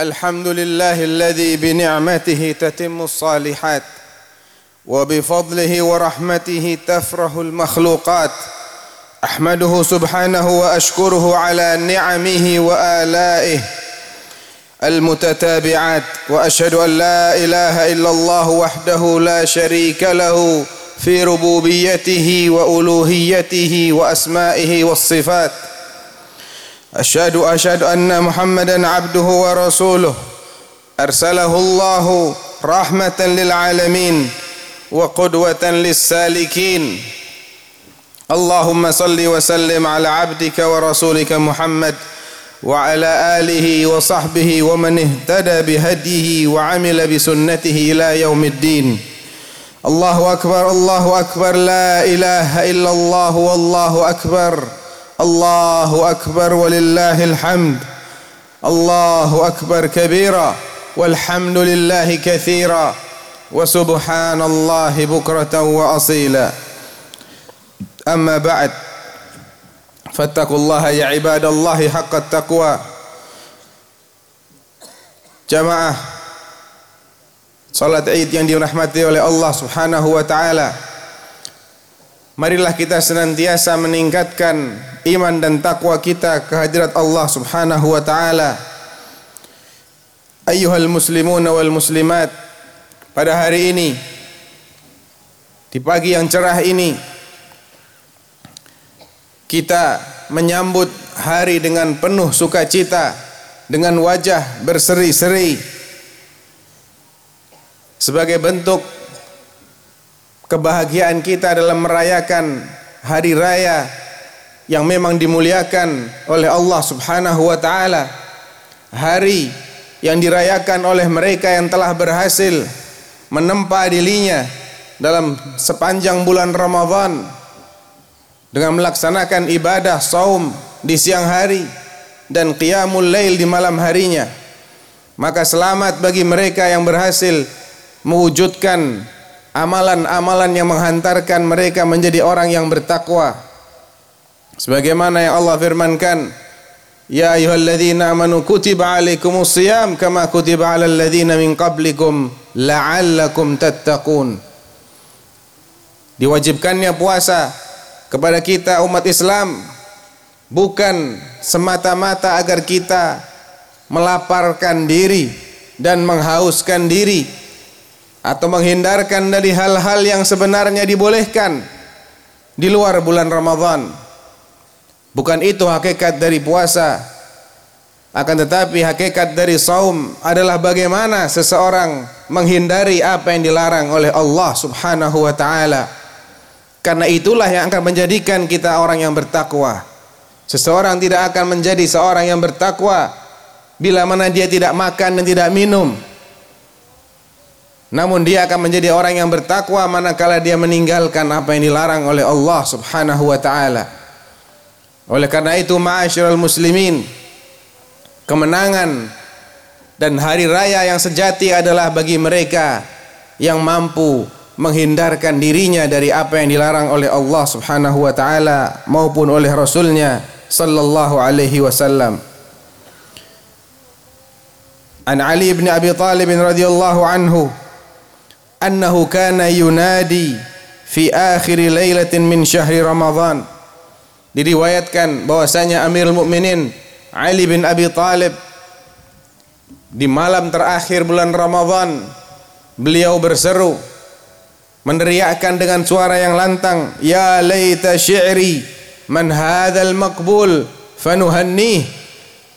الحمد لله الذي بنعمته تتم الصالحات وبفضله ورحمته تفرح المخلوقات. أحمده سبحانه وأشكره على نعمه وآلائه المتتابعات وأشهد أن لا إله إلا الله وحده لا شريك له في ربوبيته وألوهيته وأسمائه والصفات. أشهد أشهد أن محمدا عبده ورسوله. أرسله الله رحمة للعالمين وقدوة للسالكين. اللهم صل وسلم على عبدك ورسولك محمد وعلى آله وصحبه ومن اهتدى بهديه وعمل بسنته إلى يوم الدين. الله أكبر الله أكبر لا إله إلا الله والله أكبر. الله أكبر ولله الحمد. الله أكبر كبيرا والحمد لله كثيرا. وسبحان الله بكرة وأصيلا. أما بعد فاتقوا الله يا عباد الله حق التقوى. جماعة Salat Id yang dirahmati Subhanahu wa taala. Marilah kita senantiasa meningkatkan iman dan takwa kita kehadirat Allah Subhanahu wa taala. Ayyuhal muslimun wal muslimat, pada hari ini di pagi yang cerah ini kita menyambut hari dengan penuh sukacita dengan wajah berseri-seri sebagai bentuk kebahagiaan kita dalam merayakan hari raya yang memang dimuliakan oleh Allah Subhanahu wa taala. Hari yang dirayakan oleh mereka yang telah berhasil menempa dirinya dalam sepanjang bulan Ramadan dengan melaksanakan ibadah saum di siang hari dan qiyamul lail di malam harinya. Maka selamat bagi mereka yang berhasil mewujudkan amalan-amalan yang menghantarkan mereka menjadi orang yang bertakwa. Sebagaimana yang Allah firmankan Ya ayyuhalladzina amanu kutiba alaikumus siyam kama kutiba alal ladzina min qablikum la'allakum tattaqun. Diwajibkannya puasa kepada kita umat Islam bukan semata-mata agar kita melaparkan diri dan menghauskan diri atau menghindarkan dari hal-hal yang sebenarnya dibolehkan di luar bulan Ramadhan Bukan itu hakikat dari puasa. Akan tetapi hakikat dari saum adalah bagaimana seseorang menghindari apa yang dilarang oleh Allah Subhanahu wa taala. Karena itulah yang akan menjadikan kita orang yang bertakwa. Seseorang tidak akan menjadi seorang yang bertakwa bila mana dia tidak makan dan tidak minum. Namun dia akan menjadi orang yang bertakwa manakala dia meninggalkan apa yang dilarang oleh Allah Subhanahu wa taala. Oleh karena itu ma'asyiral muslimin kemenangan dan hari raya yang sejati adalah bagi mereka yang mampu menghindarkan dirinya dari apa yang dilarang oleh Allah Subhanahu wa taala maupun oleh rasulnya sallallahu alaihi wasallam. An Ali bin Abi Talib radhiyallahu anhu annahu kana yunadi fi akhir lailatin min syahri Ramadan. Diriwayatkan bahwasanya Amirul Mukminin Ali bin Abi Talib di malam terakhir bulan Ramadhan beliau berseru meneriakkan dengan suara yang lantang ya laita syi'ri man hadzal maqbul fanuhannih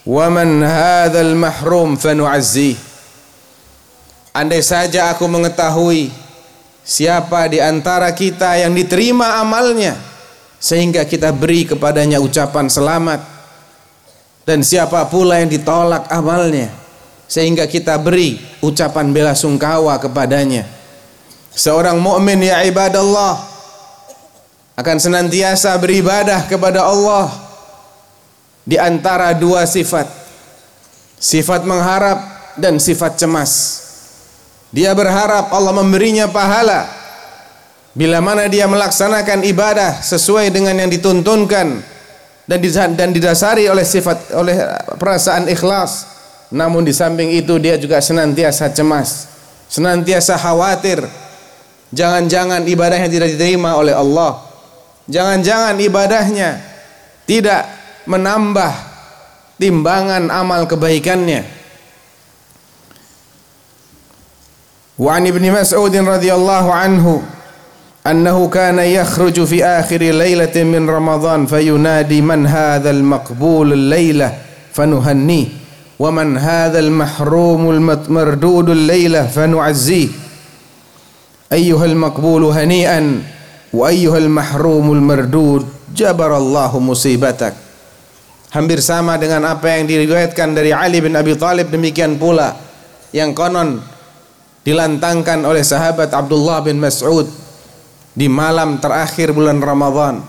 wa man hadzal mahrum fanu'azzi andai saja aku mengetahui siapa di antara kita yang diterima amalnya sehingga kita beri kepadanya ucapan selamat. Dan siapa pula yang ditolak amalnya sehingga kita beri ucapan bela sungkawa kepadanya. Seorang mukmin ya ibadallah akan senantiasa beribadah kepada Allah di antara dua sifat. Sifat mengharap dan sifat cemas dia berharap Allah memberinya pahala Bila mana dia melaksanakan ibadah sesuai dengan yang dituntunkan dan dan didasari oleh sifat oleh perasaan ikhlas namun di samping itu dia juga senantiasa cemas, senantiasa khawatir. Jangan-jangan ibadahnya tidak diterima oleh Allah. Jangan-jangan ibadahnya tidak menambah timbangan amal kebaikannya. Wa an Ibnu Mas'ud radhiyallahu anhu أنه كان يخرج في آخر ليلة من رمضان فينادي من هذا المقبول الليلة فنهنيه ومن هذا المحروم المردود الليلة فنعزيه. أيها المقبول هنيئا وأيها المحروم المردود جبر الله مصيبتك. Hampir sama dengan apa yang diriwayatkan dari Ali bin Abi Thalib demikian pula yang konon dilantangkan oleh sahabat Abdullah bin Mas'ud di malam terakhir bulan Ramadhan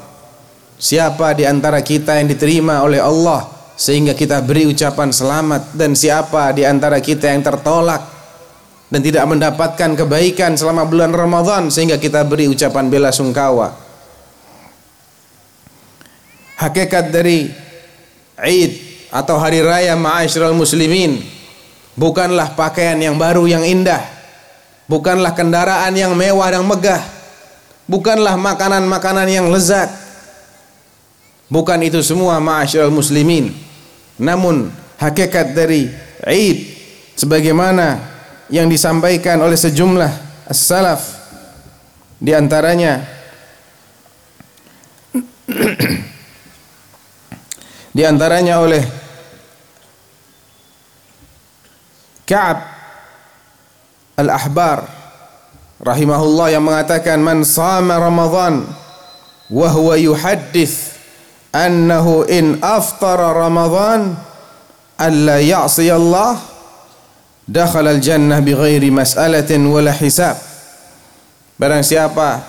siapa di antara kita yang diterima oleh Allah sehingga kita beri ucapan selamat? Dan siapa di antara kita yang tertolak dan tidak mendapatkan kebaikan selama bulan Ramadhan sehingga kita beri ucapan bela sungkawa? Hakikat dari Eid atau hari raya ma'asyiral muslimin bukanlah pakaian yang baru yang indah bukanlah kendaraan yang mewah dan megah. Bukanlah makanan-makanan yang lezat. Bukan itu semua ma'asyiral muslimin. Namun hakikat dari Eid sebagaimana yang disampaikan oleh sejumlah as-salaf di antaranya di antaranya oleh Ka'ab al-Ahbar rahimahullah yang mengatakan man sama Ramadan wa huwa yuhaddits annahu in aftara Ramadan alla ya'si Allah dakhala al-jannah bighairi mas'alatin wala hisab. Barang siapa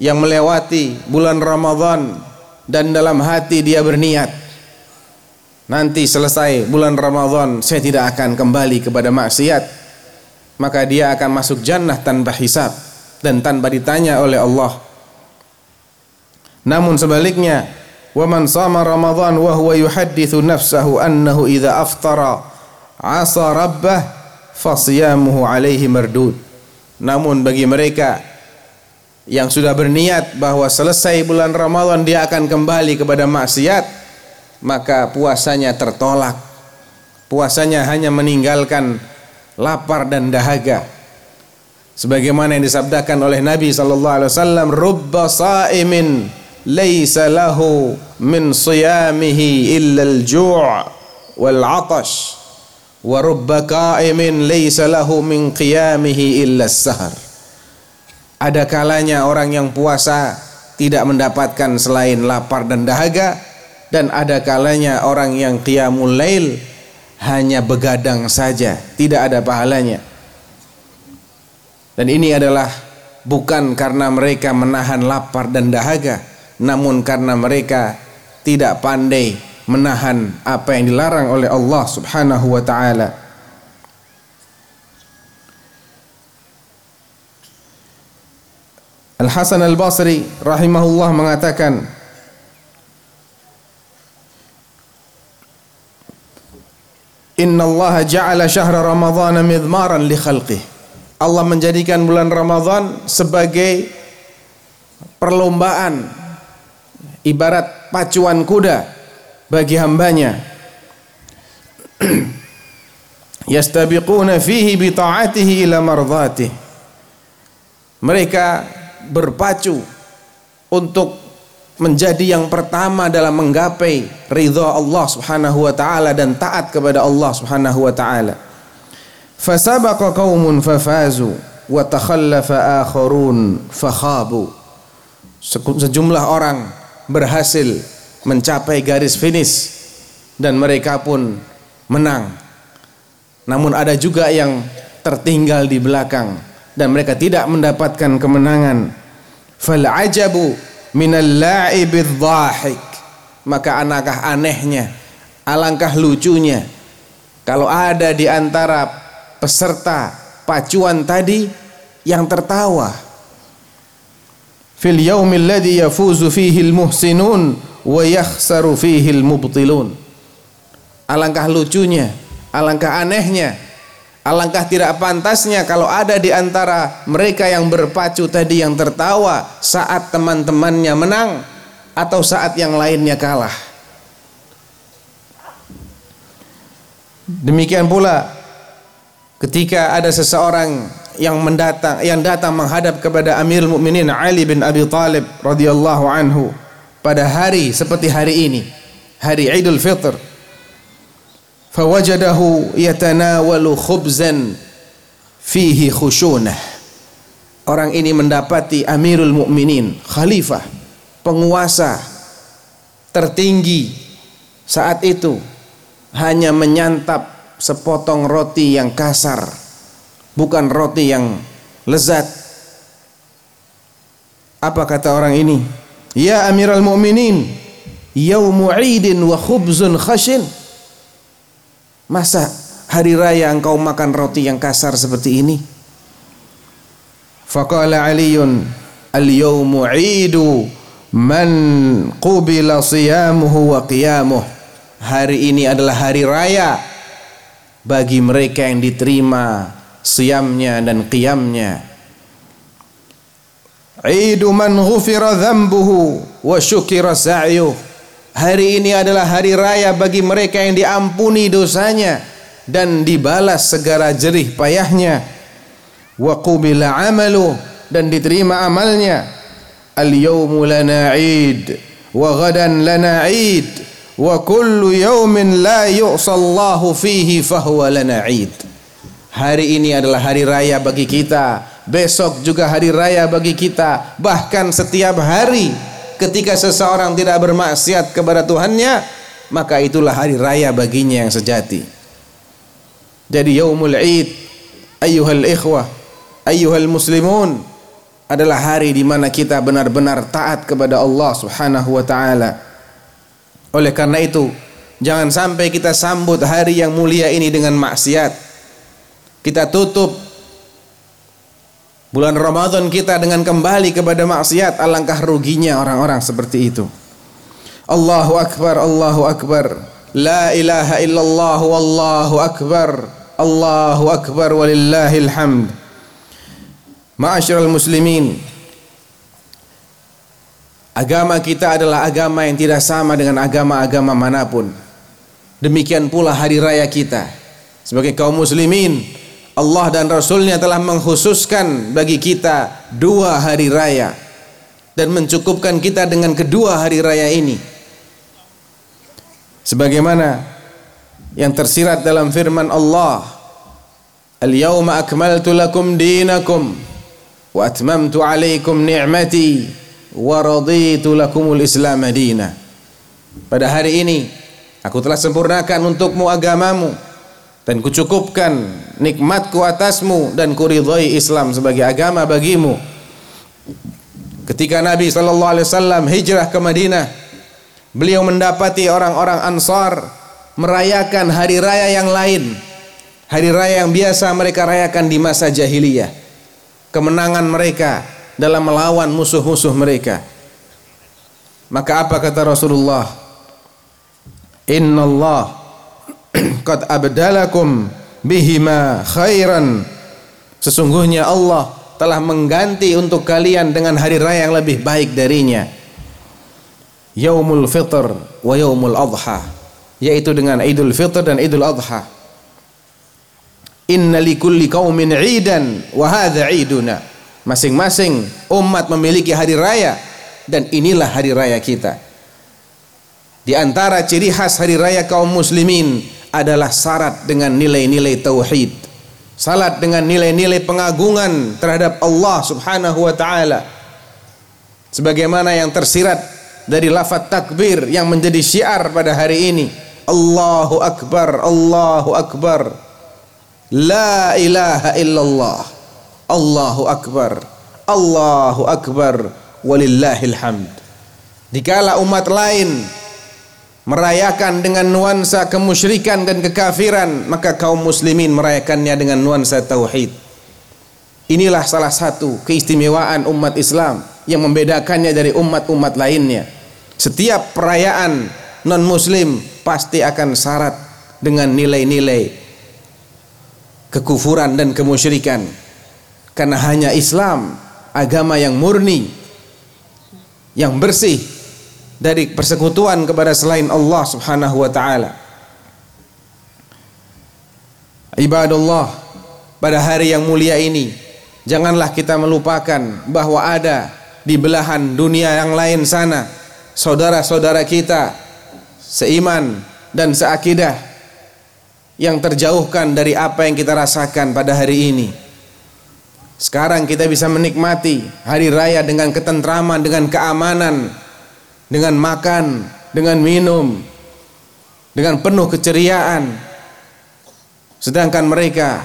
yang melewati bulan Ramadan dan dalam hati dia berniat nanti selesai bulan Ramadan saya tidak akan kembali kepada maksiat maka dia akan masuk jannah tanpa hisab dan tanpa ditanya oleh Allah. Namun sebaliknya, wa man sama Ramadan wa huwa yuhaddithu nafsahu annahu idza aftara asa rabbah fasiyamuhu alaihi mardud. Namun bagi mereka yang sudah berniat bahwa selesai bulan Ramadan dia akan kembali kepada maksiat, maka puasanya tertolak. Puasanya hanya meninggalkan lapar dan dahaga. Sebagaimana yang disabdakan oleh Nabi sallallahu alaihi wasallam rubba sa'imin laisa lahu min siyamihi illa al-ju' wal 'atash wa rubba qa'imin laisa lahu min qiyamihi illa as-sahar ada kalanya orang yang puasa tidak mendapatkan selain lapar dan dahaga dan ada kalanya orang yang qiyamul lail hanya begadang saja, tidak ada pahalanya. Dan ini adalah bukan karena mereka menahan lapar dan dahaga, namun karena mereka tidak pandai menahan apa yang dilarang oleh Allah Subhanahu wa taala. Al Hasan Al Basri rahimahullah mengatakan Inna Allah ja'ala syahra Ramadhan midmaran li khalqih. Allah menjadikan bulan Ramadhan sebagai perlombaan ibarat pacuan kuda bagi hambanya. Yastabiquna fihi bi ta'atihi ila mardhatih. Mereka berpacu untuk menjadi yang pertama dalam menggapai ridha Allah Subhanahu wa taala dan taat kepada Allah Subhanahu wa taala. Fasabaqa qaumun fafazu wa takhallafa akharun fakhabu. Sejumlah orang berhasil mencapai garis finish dan mereka pun menang. Namun ada juga yang tertinggal di belakang dan mereka tidak mendapatkan kemenangan. Fal ajabu minal la'ibidh dhahik maka alangkah anehnya alangkah lucunya kalau ada di antara peserta pacuan tadi yang tertawa. Fil yaumil ladzi yafuzu fihi al muhsinun wa yakhsaru fihi al mubtilun. Alangkah lucunya alangkah anehnya alangkah tidak pantasnya kalau ada di antara mereka yang berpacu tadi yang tertawa saat teman-temannya menang atau saat yang lainnya kalah. Demikian pula ketika ada seseorang yang mendatang yang datang menghadap kepada Amirul Mukminin Ali bin Abi Thalib radhiyallahu anhu pada hari seperti hari ini hari Idul Fitr fawajadahu yatanawalu khubzan fihi khushunah orang ini mendapati Amirul Mukminin khalifah penguasa tertinggi saat itu hanya menyantap sepotong roti yang kasar bukan roti yang lezat. Apa kata orang ini? Ya Amirul Mukminin, yaumu 'idin wa khubzun khashin. Masa hari raya engkau makan roti yang kasar seperti ini? Faqala Aliun, al-yaumu 'idu man qubila siyamuhu wa qiyamuh. Hari ini adalah hari raya bagi mereka yang diterima siamnya dan qiyamnya Idu man ghufira dhanbuhu wa syukira sa'yuh Hari ini adalah hari raya bagi mereka yang diampuni dosanya dan dibalas segala jerih payahnya. Wa qubila amalu dan diterima amalnya. Al yawmu lana 'id wa ghadan lana 'id wa kullu yawmin la yu'sallahu fihi fahuwa lana 'id Hari ini adalah hari raya bagi kita, besok juga hari raya bagi kita. Bahkan setiap hari ketika seseorang tidak bermaksiat kepada Tuhannya, maka itulah hari raya baginya yang sejati. Jadi yaumul Id, ayyuhal ikhwah, ayyuhal muslimun adalah hari di mana kita benar-benar taat kepada Allah Subhanahu wa taala. Oleh karena itu, jangan sampai kita sambut hari yang mulia ini dengan maksiat kita tutup bulan Ramadan kita dengan kembali kepada maksiat alangkah ruginya orang-orang seperti itu. Allahu Akbar Allahu Akbar. La ilaha illallah wallahu akbar. Allahu akbar walillahil hamd. Ma'asyiral muslimin. Agama kita adalah agama yang tidak sama dengan agama-agama mana pun. Demikian pula hari raya kita. Sebagai kaum muslimin Allah dan Rasulnya telah mengkhususkan bagi kita dua hari raya dan mencukupkan kita dengan kedua hari raya ini. Sebagaimana yang tersirat dalam firman Allah Al-yawma akmaltu lakum dinakum wa atmamtu alaikum ni'mati wa raditu lakumul islam madina. Pada hari ini aku telah sempurnakan untukmu agamamu dan kucukupkan nikmatku atasmu dan kuridhai Islam sebagai agama bagimu. Ketika Nabi sallallahu alaihi wasallam hijrah ke Madinah beliau mendapati orang-orang Ansar merayakan hari raya yang lain hari raya yang biasa mereka rayakan di masa jahiliyah. Kemenangan mereka dalam melawan musuh-musuh mereka. Maka apa kata Rasulullah? Inna Allah qad abdalakum bihima khairan. Sesungguhnya Allah telah mengganti untuk kalian dengan hari raya yang lebih baik darinya. Yaumul fitr wa yaumul adha yaitu dengan idul fitr dan idul adha. Inna likulli qaumin idan wa hadha iduna masing-masing umat memiliki hari raya dan inilah hari raya kita. Di antara ciri khas hari raya kaum muslimin adalah syarat dengan nilai-nilai tauhid. Salat dengan nilai-nilai pengagungan terhadap Allah Subhanahu wa taala. Sebagaimana yang tersirat dari lafaz takbir yang menjadi syiar pada hari ini. Allahu akbar, Allahu akbar. La ilaha illallah. Allahu akbar. Allahu akbar walillahil hamd. Dikala umat lain merayakan dengan nuansa kemusyrikan dan kekafiran maka kaum muslimin merayakannya dengan nuansa tauhid inilah salah satu keistimewaan umat Islam yang membedakannya dari umat-umat lainnya setiap perayaan non muslim pasti akan syarat dengan nilai-nilai kekufuran dan kemusyrikan. Karena hanya Islam, agama yang murni, yang bersih dari persekutuan kepada selain Allah Subhanahu wa taala. Ibadallah, pada hari yang mulia ini, janganlah kita melupakan bahwa ada di belahan dunia yang lain sana saudara-saudara kita seiman dan seakidah yang terjauhkan dari apa yang kita rasakan pada hari ini. Sekarang kita bisa menikmati hari raya dengan ketentraman, dengan keamanan, dengan makan, dengan minum, dengan penuh keceriaan. Sedangkan mereka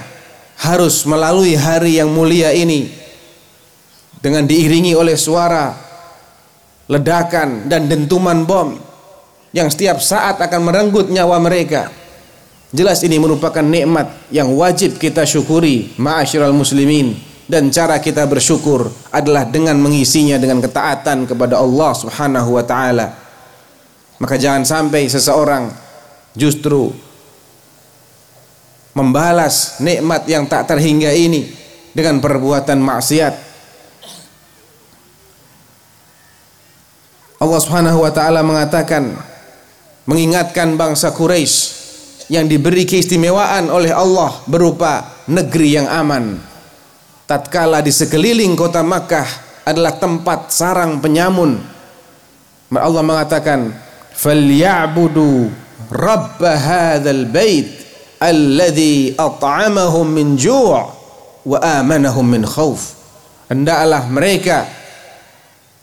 harus melalui hari yang mulia ini dengan diiringi oleh suara ledakan dan dentuman bom yang setiap saat akan merenggut nyawa mereka. Jelas ini merupakan nikmat yang wajib kita syukuri ma'asyiral muslimin dan cara kita bersyukur adalah dengan mengisinya dengan ketaatan kepada Allah Subhanahu wa taala. Maka jangan sampai seseorang justru membalas nikmat yang tak terhingga ini dengan perbuatan maksiat. Allah Subhanahu wa taala mengatakan mengingatkan bangsa Quraisy yang diberi keistimewaan oleh Allah berupa negeri yang aman. Tatkala di sekeliling kota Makkah adalah tempat sarang penyamun. Allah mengatakan, "Falyabudu rabb hadzal bait alladhi at'amahum min ju' wa amanahum min khauf." Hendaklah mereka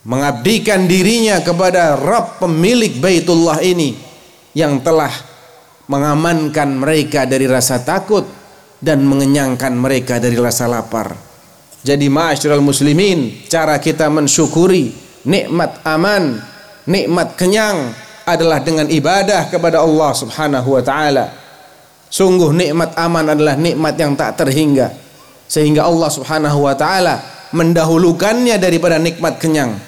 mengabdikan dirinya kepada Rabb pemilik Baitullah ini yang telah mengamankan mereka dari rasa takut dan mengenyangkan mereka dari rasa lapar. Jadi ma'asyiral muslimin, cara kita mensyukuri nikmat aman, nikmat kenyang adalah dengan ibadah kepada Allah Subhanahu wa taala. Sungguh nikmat aman adalah nikmat yang tak terhingga sehingga Allah Subhanahu wa taala mendahulukannya daripada nikmat kenyang.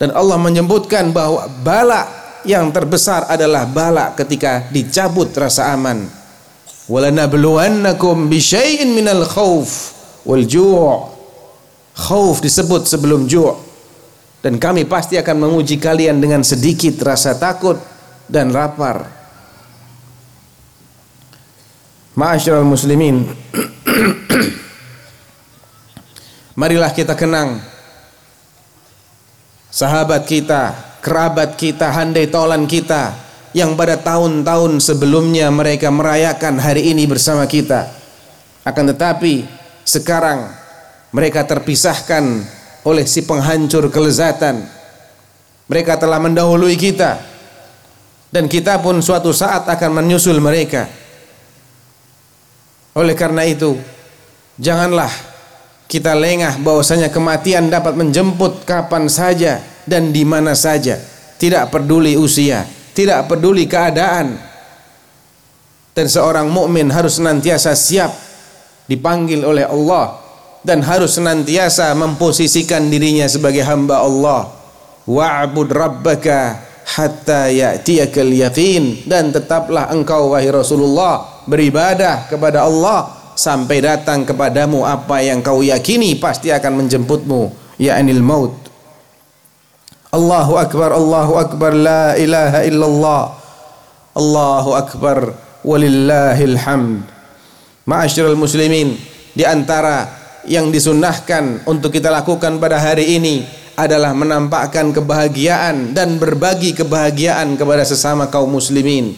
Dan Allah menyebutkan bahwa bala yang terbesar adalah bala ketika dicabut rasa aman. Walanabluwannakum bisyai'in minal khauf wal ju'. Khauf disebut sebelum ju'. Dan kami pasti akan menguji kalian dengan sedikit rasa takut dan lapar. Ma'asyiral muslimin. Marilah kita kenang sahabat kita kerabat kita, handai tolan kita yang pada tahun-tahun sebelumnya mereka merayakan hari ini bersama kita. Akan tetapi sekarang mereka terpisahkan oleh si penghancur kelezatan. Mereka telah mendahului kita dan kita pun suatu saat akan menyusul mereka. Oleh karena itu, janganlah kita lengah bahwasanya kematian dapat menjemput kapan saja dan di mana saja, tidak peduli usia, tidak peduli keadaan. Dan seorang mukmin harus senantiasa siap dipanggil oleh Allah dan harus senantiasa memposisikan dirinya sebagai hamba Allah. Wa'bud rabbaka hatta ya'tiyakal yaqin dan tetaplah engkau wahai Rasulullah beribadah kepada Allah sampai datang kepadamu apa yang kau yakini pasti akan menjemputmu ya'nil maut Allahu Akbar, Allahu Akbar, la ilaha illallah. Allahu Akbar, walillahil hamd. Ma'asyiral muslimin, di antara yang disunnahkan untuk kita lakukan pada hari ini adalah menampakkan kebahagiaan dan berbagi kebahagiaan kepada sesama kaum muslimin.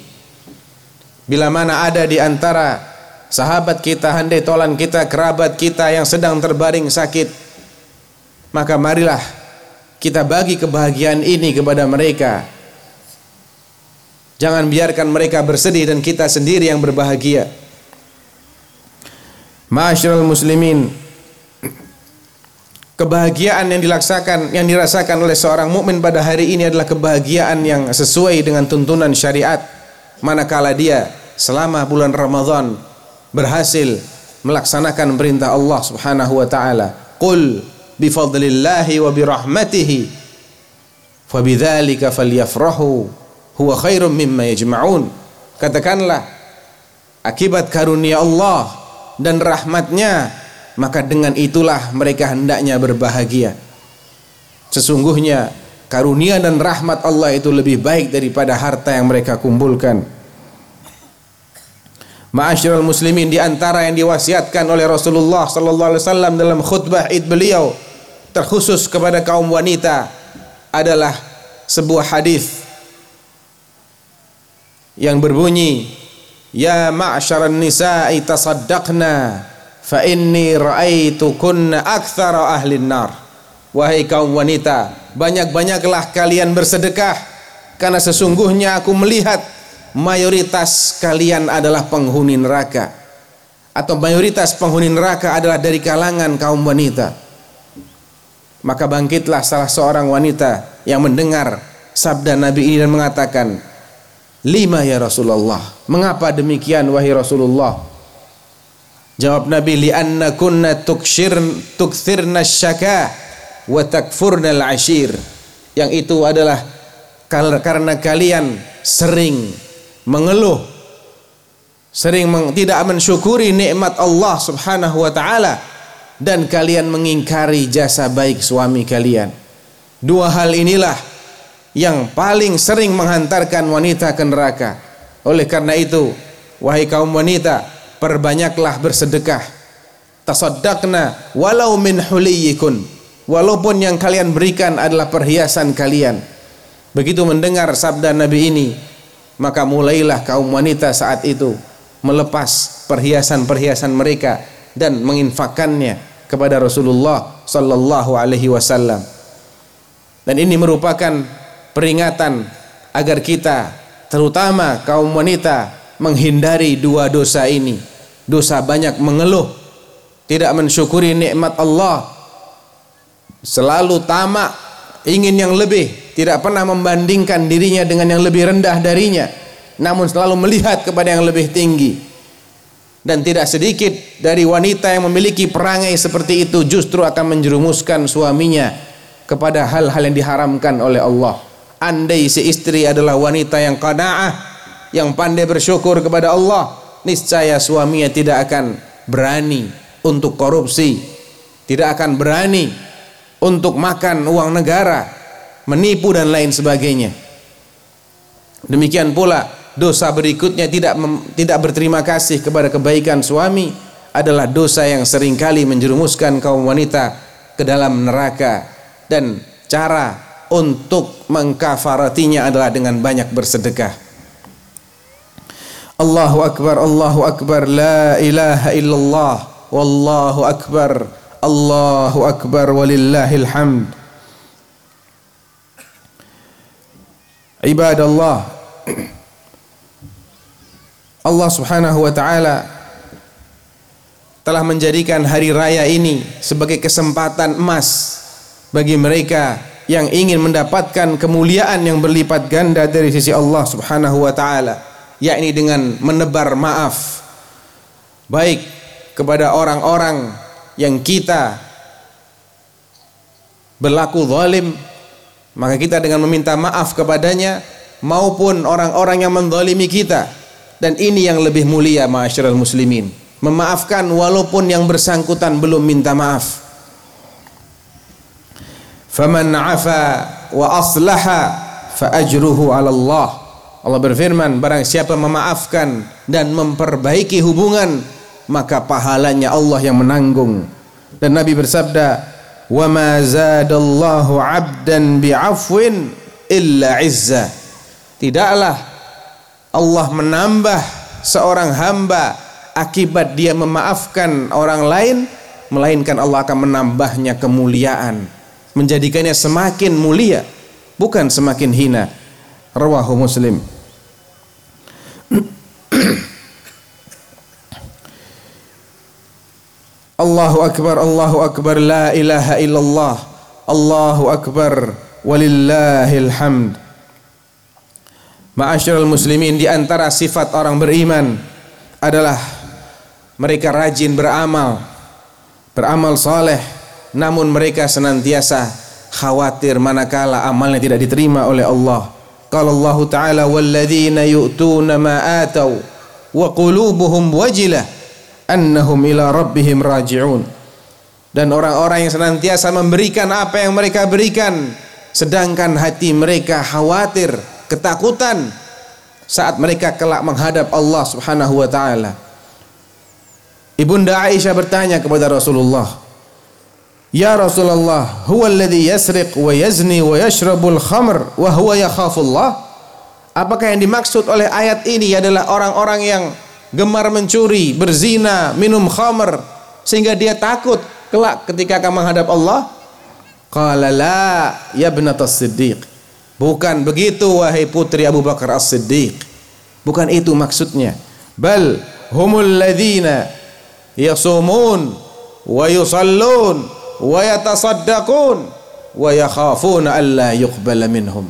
Bila mana ada di antara sahabat kita, handai tolan kita, kerabat kita yang sedang terbaring sakit, maka marilah kita bagi kebahagiaan ini kepada mereka. Jangan biarkan mereka bersedih dan kita sendiri yang berbahagia. Ma'asyiral muslimin, kebahagiaan yang dilaksanakan yang dirasakan oleh seorang mukmin pada hari ini adalah kebahagiaan yang sesuai dengan tuntunan syariat manakala dia selama bulan Ramadan berhasil melaksanakan perintah Allah Subhanahu wa taala. Qul bifadlillahi wa birahmatihi fabidzalika falyafrahu huwa khairum mimma yajma'un katakanlah akibat karunia Allah dan rahmatnya maka dengan itulah mereka hendaknya berbahagia. Sesungguhnya karunia dan rahmat Allah itu lebih baik daripada harta yang mereka kumpulkan. Ma'asyiral muslimin di antara yang diwasiatkan oleh Rasulullah sallallahu alaihi wasallam dalam khutbah Id beliau terkhusus kepada kaum wanita adalah sebuah hadis yang berbunyi Ya ma'syaran nisa'i tasaddaqna fa inni ra'aitu kunna aktsara ahli nar. Wahai kaum wanita banyak-banyaklah kalian bersedekah karena sesungguhnya aku melihat mayoritas kalian adalah penghuni neraka atau mayoritas penghuni neraka adalah dari kalangan kaum wanita. Maka bangkitlah salah seorang wanita yang mendengar sabda Nabi ini dan mengatakan lima ya Rasulullah. Mengapa demikian wahai Rasulullah? Jawab Nabi lianna kunna tukshir tukthirna syaka wa takfurna al-ashir. Yang itu adalah karena kalian sering mengeluh sering meng, tidak mensyukuri nikmat Allah Subhanahu wa taala dan kalian mengingkari jasa baik suami kalian. Dua hal inilah yang paling sering menghantarkan wanita ke neraka. Oleh karena itu, wahai kaum wanita, perbanyaklah bersedekah. Tasaddaqna walau min huliyikun. Walaupun yang kalian berikan adalah perhiasan kalian. Begitu mendengar sabda Nabi ini, maka mulailah kaum wanita saat itu melepas perhiasan-perhiasan mereka dan menginfakkannya kepada Rasulullah sallallahu alaihi wasallam. Dan ini merupakan peringatan agar kita terutama kaum wanita menghindari dua dosa ini. Dosa banyak mengeluh, tidak mensyukuri nikmat Allah, selalu tamak, ingin yang lebih, tidak pernah membandingkan dirinya dengan yang lebih rendah darinya namun selalu melihat kepada yang lebih tinggi dan tidak sedikit dari wanita yang memiliki perangai seperti itu justru akan menjerumuskan suaminya kepada hal-hal yang diharamkan oleh Allah andai si istri adalah wanita yang qanaah yang pandai bersyukur kepada Allah niscaya suaminya tidak akan berani untuk korupsi tidak akan berani untuk makan uang negara menipu dan lain sebagainya. Demikian pula dosa berikutnya tidak mem, tidak berterima kasih kepada kebaikan suami adalah dosa yang sering kali menjerumuskan kaum wanita ke dalam neraka dan cara untuk mengkafaratinya adalah dengan banyak bersedekah. Allahu akbar Allahu akbar la ilaha illallah wallahu akbar Allahu akbar walillahil hamd. ibadallah Allah subhanahu wa ta'ala telah menjadikan hari raya ini sebagai kesempatan emas bagi mereka yang ingin mendapatkan kemuliaan yang berlipat ganda dari sisi Allah subhanahu wa ta'ala yakni dengan menebar maaf baik kepada orang-orang yang kita berlaku zalim maka kita dengan meminta maaf kepadanya maupun orang-orang yang mendolimi kita. Dan ini yang lebih mulia ma'asyiral muslimin. Memaafkan walaupun yang bersangkutan belum minta maaf faman afa wa aslaha fa ajruhu 'ala Allah. Allah berfirman barang siapa memaafkan dan memperbaiki hubungan maka pahalanya Allah yang menanggung. Dan Nabi bersabda wa ma zadallahu 'abdan bi'afwin illa 'izza. Tidaklah Allah menambah seorang hamba akibat dia memaafkan orang lain melainkan Allah akan menambahnya kemuliaan menjadikannya semakin mulia bukan semakin hina. Rawahu muslim. Allahu akbar Allahu akbar la ilaha illallah. Allahu akbar walillahil hamd. Ma'asyiral muslimin di antara sifat orang beriman adalah mereka rajin beramal beramal saleh namun mereka senantiasa khawatir manakala amalnya tidak diterima oleh Allah. Qala Allah taala walladzina yu'tuna ma atau wa qulubuhum wajilah annahum ila rabbihim raji'un. Dan orang-orang yang senantiasa memberikan apa yang mereka berikan sedangkan hati mereka khawatir ketakutan saat mereka kelak menghadap Allah Subhanahu wa taala. Ibunda Aisyah bertanya kepada Rasulullah Ya Rasulullah huwa alladhi yasriq wa yazni wa yashrabul khamr wa huwa yakhafullah Apakah yang dimaksud oleh ayat ini adalah orang-orang yang gemar mencuri, berzina, minum khamr sehingga dia takut kelak ketika akan menghadap Allah? Qala la ya ibnatas siddiq. Bukan begitu wahai putri Abu Bakar As-Siddiq. Bukan itu maksudnya. Bal humul ladzina yasumun wa yusallun wa yatasaddaqun wa yakhafuna alla yuqbala minhum.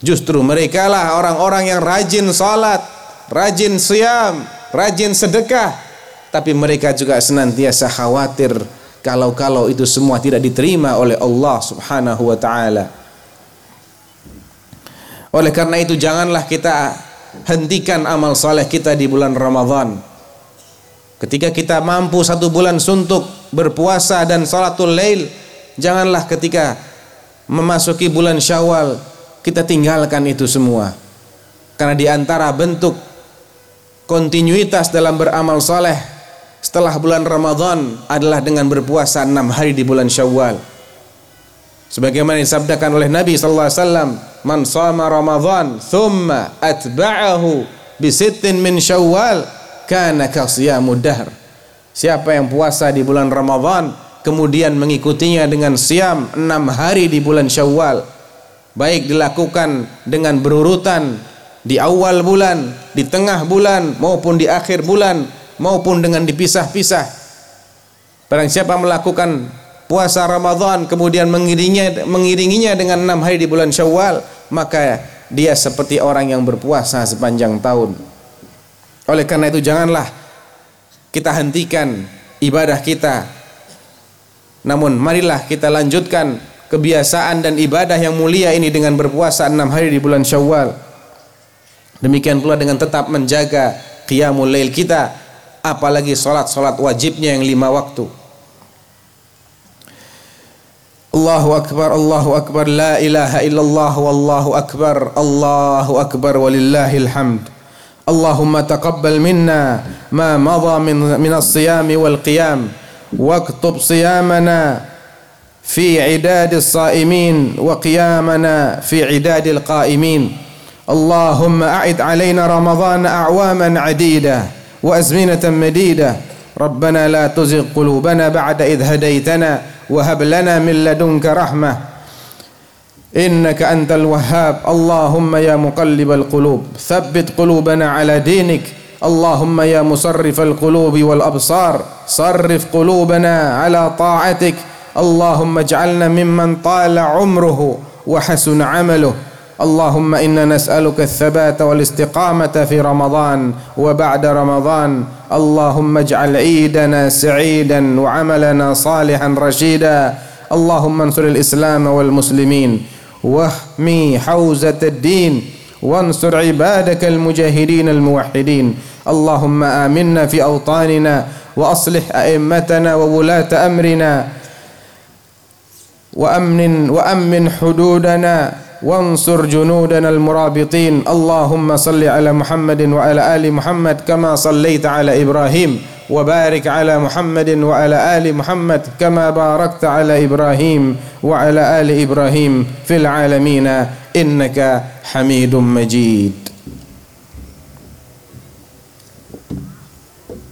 Justru mereka lah orang-orang yang rajin salat, rajin siam, rajin sedekah, tapi mereka juga senantiasa khawatir kalau-kalau itu semua tidak diterima oleh Allah Subhanahu wa taala. Oleh karena itu janganlah kita hentikan amal saleh kita di bulan Ramadhan. Ketika kita mampu satu bulan suntuk berpuasa dan salatul lail, janganlah ketika memasuki bulan Syawal kita tinggalkan itu semua. Karena di antara bentuk kontinuitas dalam beramal soleh setelah bulan Ramadan adalah dengan berpuasa enam hari di bulan Syawal. Sebagaimana disabdakan oleh Nabi sallallahu alaihi wasallam, "Man shama Ramadan thumma atba'ahu bi sittin min Syawal kana ka siyamud dahr." Siapa yang puasa di bulan Ramadan kemudian mengikutinya dengan siam enam hari di bulan Syawal, baik dilakukan dengan berurutan di awal bulan, di tengah bulan maupun di akhir bulan maupun dengan dipisah-pisah. Barang siapa melakukan puasa Ramadan kemudian mengiringinya, mengiringinya dengan enam hari di bulan Syawal, maka dia seperti orang yang berpuasa sepanjang tahun. Oleh karena itu janganlah kita hentikan ibadah kita. Namun marilah kita lanjutkan kebiasaan dan ibadah yang mulia ini dengan berpuasa enam hari di bulan Syawal. Demikian pula dengan tetap menjaga qiyamul lail kita, apalagi salat-salat wajibnya yang lima waktu. Allahu akbar Allahu akbar la ilaha illallah wallahu akbar Allahu akbar walillahil hamd. اللهم تقبل منا ما مضى من من الصيام والقيام واكتب صيامنا في عداد الصائمين وقيامنا في عداد القائمين. اللهم أعد علينا رمضان أعواما عديدة وأزمنة مديدة. ربنا لا تزغ قلوبنا بعد إذ هديتنا وهب لنا من لدنك رحمة. إنك أنت الوهاب. اللهم يا مقلب القلوب ثبت قلوبنا على دينك. اللهم يا مصرف القلوب والأبصار صرف قلوبنا على طاعتك. اللهم اجعلنا ممن طال عمره وحسن عمله. اللهم إنا نسألك الثبات والاستقامة في رمضان وبعد رمضان. اللهم اجعل عيدنا سعيدا وعملنا صالحا رشيدا. اللهم انصر الإسلام والمسلمين. واحمي حوزه الدين وانصر عبادك المجاهدين الموحدين اللهم امنا في اوطاننا واصلح ائمتنا وولاه امرنا وأمن وأمن حدودنا وانصر جنودنا المرابطين اللهم صل على محمد وعلى آل محمد كما صليت على إبراهيم وبارك على محمد وعلى آل محمد كما باركت على إبراهيم وعلى آل إبراهيم في العالمين إنك حميد مجيد.